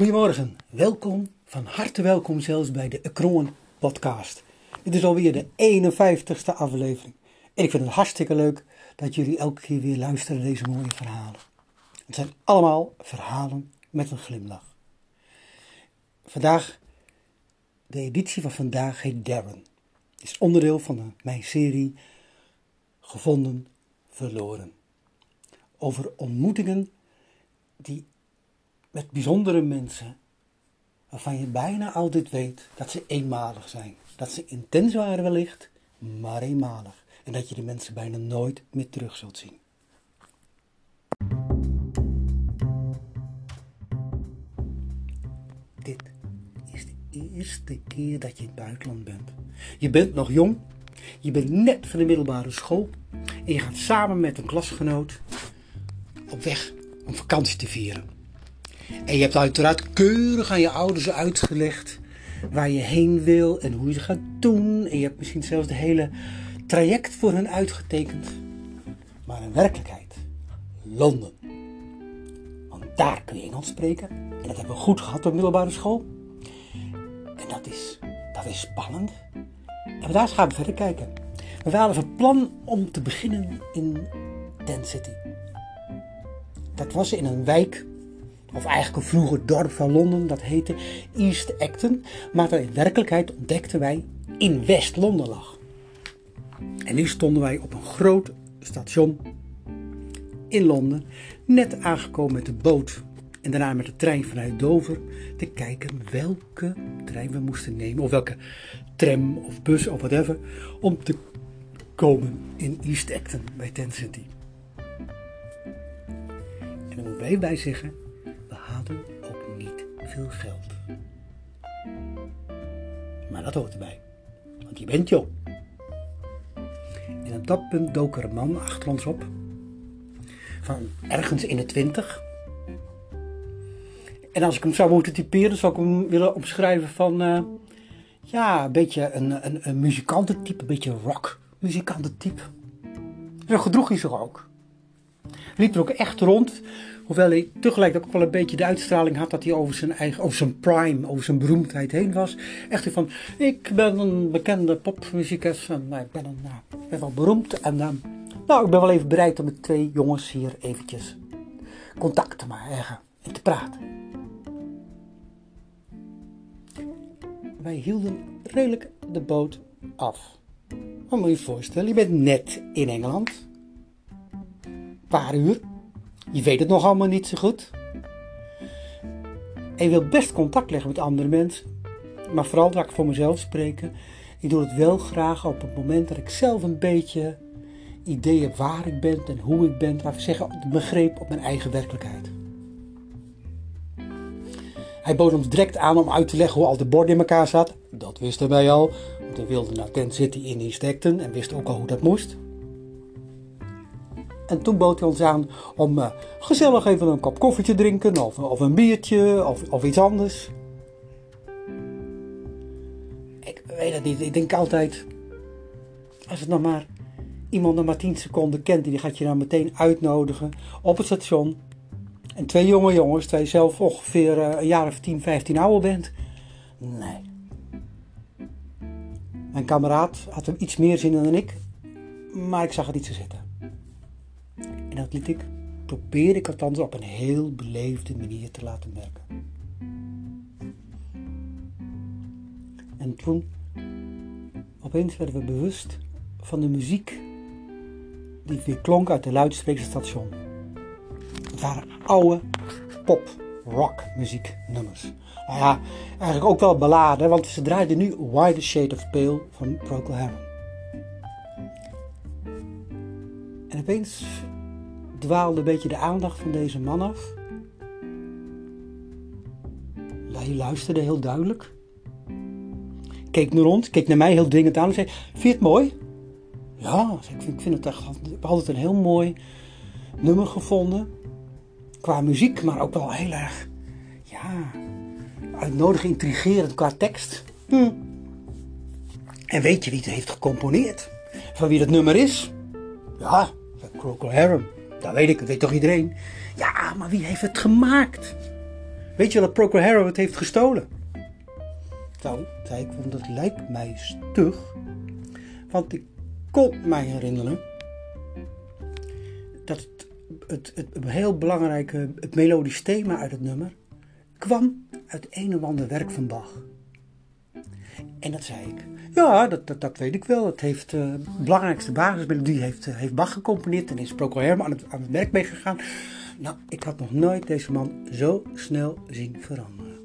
Goedemorgen, welkom, van harte welkom zelfs bij de Ekron podcast. Dit is alweer de 51ste aflevering. En ik vind het hartstikke leuk dat jullie elke keer weer luisteren naar deze mooie verhalen. Het zijn allemaal verhalen met een glimlach. Vandaag, de editie van vandaag heet Darren. Het is onderdeel van mijn serie Gevonden, Verloren. Over ontmoetingen die met bijzondere mensen waarvan je bijna altijd weet dat ze eenmalig zijn. Dat ze intens waren wellicht, maar eenmalig. En dat je die mensen bijna nooit meer terug zult zien. Dit is de eerste keer dat je in het buitenland bent. Je bent nog jong, je bent net van de middelbare school en je gaat samen met een klasgenoot op weg om vakantie te vieren. En je hebt uiteraard keurig aan je ouders uitgelegd waar je heen wil en hoe je het gaat doen. En je hebt misschien zelfs de hele traject voor hen uitgetekend. Maar in werkelijkheid, Londen. Want daar kun je Engels spreken. En dat hebben we goed gehad op middelbare school. En dat is, dat is spannend. En daar gaan we verder kijken. We hadden van plan om te beginnen in Tent City. Dat was in een wijk of eigenlijk een vroeger dorp van Londen, dat heette East Acton, maar dat in werkelijkheid ontdekten wij in West-Londen lag. En nu stonden wij op een groot station in Londen, net aangekomen met de boot en daarna met de trein vanuit Dover, te kijken welke trein we moesten nemen, of welke tram of bus of whatever, om te komen in East Acton bij Tent City. En dan moet wij bij zeggen, ook niet veel geld. Maar dat hoort erbij, want je bent jong. En op dat punt dook er een man achter ons op, van ergens in de twintig. En als ik hem zou moeten typeren, zou ik hem willen omschrijven van, uh, ja, een beetje een, een, een muzikantentype, een beetje rock muzikantentype. Zo gedroeg hij zich ook. Liep er ook echt rond Hoewel hij tegelijk ook wel een beetje de uitstraling had dat hij over zijn eigen, over zijn prime, over zijn beroemdheid heen was. Echt van, ik ben een bekende popmuzikus en nou, ik ben, een, nou, ben wel beroemd. En uh, nou, ik ben wel even bereid om met twee jongens hier eventjes contact te maken en te praten. Wij hielden redelijk de boot af. Wat moet je je voorstellen, je bent net in Engeland. Een paar uur. Je weet het nog allemaal niet zo goed. En je wilt best contact leggen met andere mensen. Maar vooral dat ik voor mezelf spreken. Ik doe het wel graag op het moment dat ik zelf een beetje idee heb waar ik ben en hoe ik ben. Laten we zeggen, begrip op mijn eigen werkelijkheid. Hij bood ons direct aan om uit te leggen hoe al de borden in elkaar zat. Dat wisten wij al, want we wilden naar Tent City in East Acton en wisten ook al hoe dat moest. En toen bood hij ons aan om uh, gezellig even een kop koffie te drinken, of, of een biertje, of, of iets anders. Ik weet het niet. Ik denk altijd, als het nog maar iemand nog maar 10 seconden kent, die gaat je dan meteen uitnodigen op het station. En twee jonge jongens, je zelf ongeveer uh, een jaar of 10, 15 ouder bent. Nee. Mijn kameraad had hem iets meer zin in dan ik, maar ik zag het niet zo zitten. En dat liet ik, probeer ik althans op een heel beleefde manier te laten merken. En toen, opeens werden we bewust van de muziek die weer klonk uit de luidsprekerstation. Het waren oude pop, rock muzieknummers. Nou ja, eigenlijk ook wel balladen, want ze draaiden nu Why the Shade of Pale van Procol Harum. En opeens dwaalde een beetje de aandacht van deze man af. Hij luisterde heel duidelijk. Keek naar rond, keek naar mij heel dringend aan en zei: Vind je het mooi? Ja, ik vind, het echt. Ik heb altijd een heel mooi nummer gevonden. Qua muziek, maar ook wel heel erg. Ja, uitnodigend, intrigerend qua tekst. Hm. En weet je wie het heeft gecomponeerd? Van wie dat nummer is? Ja, Procol Harum. Dat weet ik, dat weet toch iedereen? Ja, maar wie heeft het gemaakt? Weet je dat Procol Harum het heeft gestolen? Nou, zei ik, want dat lijkt mij stug. Want ik kon mij herinneren dat het, het, het, heel belangrijke, het melodisch thema uit het nummer, kwam uit een of ander werk van Bach. En dat zei ik. Ja, dat, dat, dat weet ik wel. Het heeft uh, belangrijkste basismelodie heeft, uh, heeft Bach gecomponeerd en is Procol Harum aan het, aan het werk meegegaan. Nou, ik had nog nooit deze man zo snel zien veranderen.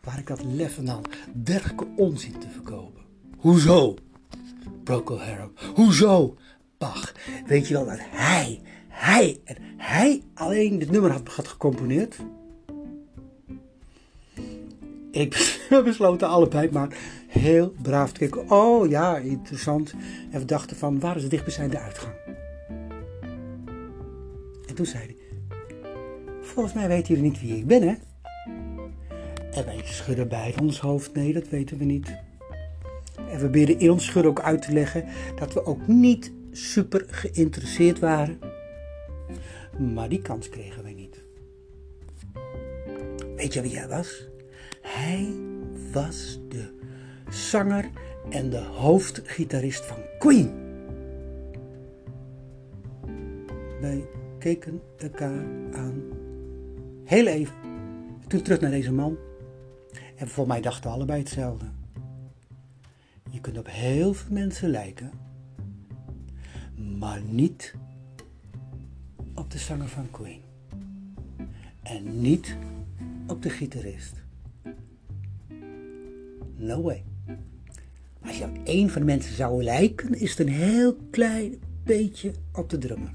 Waar ik had lef vandaan dergelijke onzin te verkopen. Hoezo? Procol. Hoezo? Bach. Weet je wel dat hij, hij en hij alleen dit nummer had gecomponeerd? Ik besloten allebei maar heel braaf te kijken. Oh ja, interessant. En we dachten van, waar is dichtbijzijnde uitgang? En toen zei hij, volgens mij weten jullie niet wie ik ben, hè? En wij schudden bij ons hoofd, nee, dat weten we niet. En we proberen in ons schudden ook uit te leggen dat we ook niet super geïnteresseerd waren. Maar die kans kregen wij niet. Weet je wie hij was? Hij was de zanger en de hoofdgitarist van Queen. Wij keken elkaar aan. Heel even. Toen terug naar deze man. En voor mij dachten we allebei hetzelfde. Je kunt op heel veel mensen lijken, maar niet op de zanger van Queen. En niet op de gitarist. Way. Als je op één van de mensen zou lijken, is het een heel klein beetje op de drummer.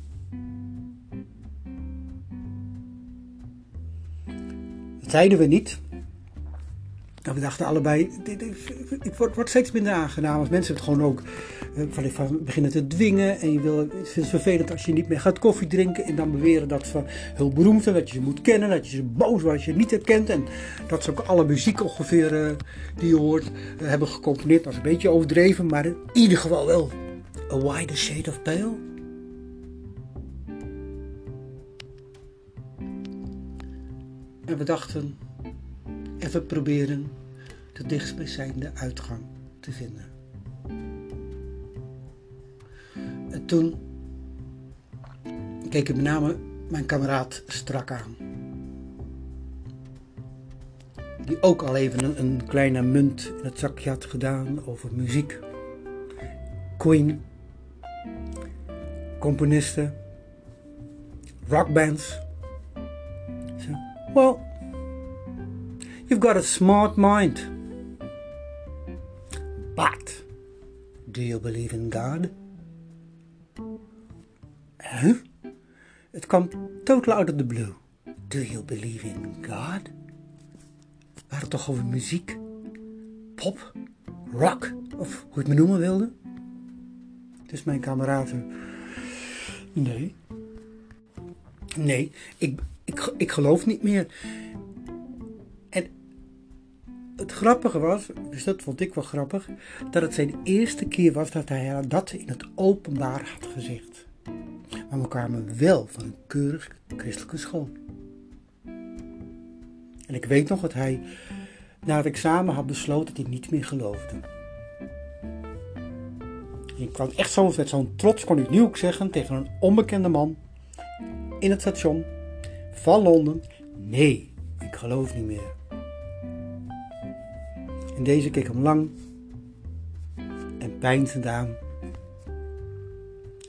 Dat zeiden we niet, nou, we dachten allebei, het wordt, steeds minder aangenaam als mensen het gewoon ook eh, van, beginnen te dwingen. En je wil, het is vervelend als je niet meer gaat koffie drinken en dan beweren dat ze heel beroemd zijn, dat je ze moet kennen, dat je ze boos wordt als je niet herkent. En dat ze ook alle muziek ongeveer uh, die je hoort uh, hebben gecomponeerd. Dat is een beetje overdreven, maar in ieder geval wel A Wider Shade of Pale. En we dachten, even proberen de dichtstbijzijnde uitgang te vinden. En toen keek ik met name mijn kameraad strak aan. Die ook al even een, kleine munt in het zakje had gedaan over muziek. Queen, componisten, rockbands. So, well, You've got a smart mind. But do you believe in God? Huh? Het kwam total out of the blue. Do you believe in God? Waren toch over muziek? Pop? Rock? Of hoe je het me noemen wilde? Dus mijn kameraden. Nee. Nee, ik, ik, ik geloof niet meer het grappige was, dus dat vond ik wel grappig, dat het zijn eerste keer was dat hij dat in het openbaar had gezegd. Maar we kwamen wel van een keurig christelijke school. En ik weet nog dat hij na het examen had besloten dat hij niet meer geloofde. Ik kwam echt zo met zo'n trots, kon ik nu ook zeggen, tegen een onbekende man in het station van Londen. Nee, ik geloof niet meer. En deze keek hem lang en pijnzend aan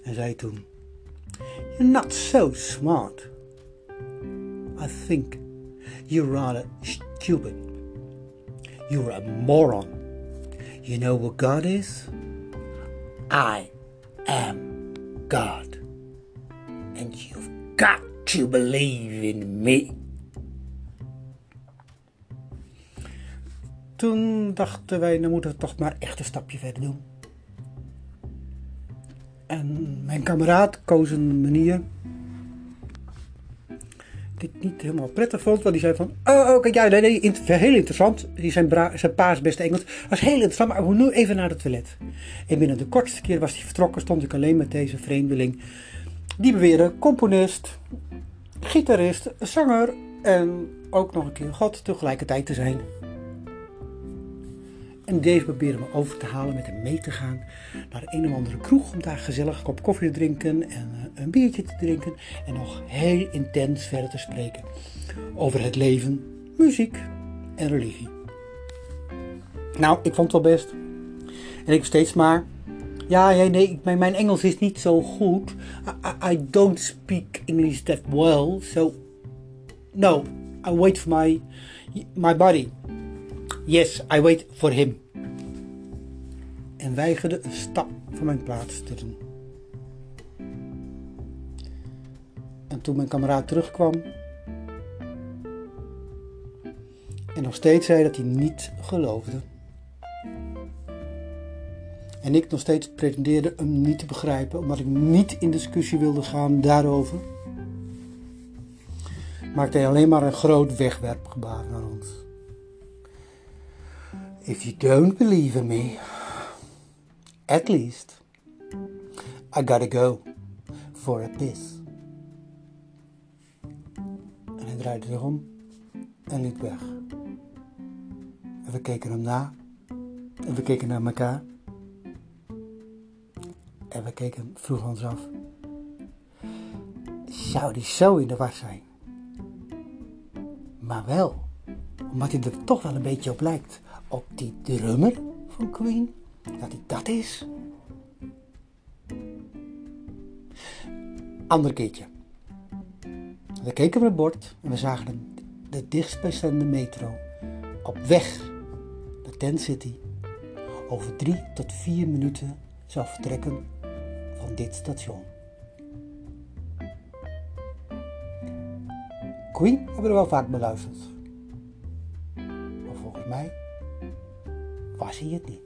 en zei toen: You're not so smart. I think you're rather stupid. You're a moron. You know what God is? I am God. And you've got to believe in me. Toen dachten wij, dan moeten we toch maar echt een stapje verder doen. En mijn kameraad koos een manier die ik niet helemaal prettig vond. Want die zei van, oh, oh kijk, ja, nee, nee, heel interessant. Die zijn, zijn paas beste Engels. was heel interessant, maar moet nu even naar het toilet. En binnen de kortste keer was hij vertrokken, stond ik alleen met deze vreemdeling. Die beweerde componist, gitarist, zanger, En ook nog een keer God tegelijkertijd te zijn. En Dave probeerde me over te halen met hem mee te gaan naar een of andere kroeg om daar gezellig een kop koffie te drinken en eh, een biertje te drinken en nog heel intens verder te spreken over het leven, muziek en religie. Nou, ik vond het wel best. En ik steeds maar. Ja, ja nee, mijn, mijn Engels is niet zo goed. I, I don't speak English that well, so. No, I wait for my, my body. Yes, I wait for him. En weigerde een stap van mijn plaats te doen. En toen mijn kameraad terugkwam. En nog steeds zei dat hij niet geloofde. En ik nog steeds pretendeerde hem niet te begrijpen, omdat ik niet in discussie wilde gaan daarover. Maakte hij alleen maar een groot wegwerpgebaar naar ons. If you don't believe in me, at least I gotta go for a piss. En hij draaide zich om en liep weg. En we keken hem na en we keken naar elkaar. En we keken vroeg ons af. Zou die zo in de war zijn? Maar wel, omdat hij er toch wel een beetje op lijkt. Op die drummer van Queen. Dat hij dat is. Ander keertje. We keken op het bord en we zagen de, de dichtstbijzijnde metro op weg naar Tent City. Over drie tot vier minuten zou vertrekken van dit station. Queen hebben we wel vaak beluisterd. Maar volgens mij was hij het niet.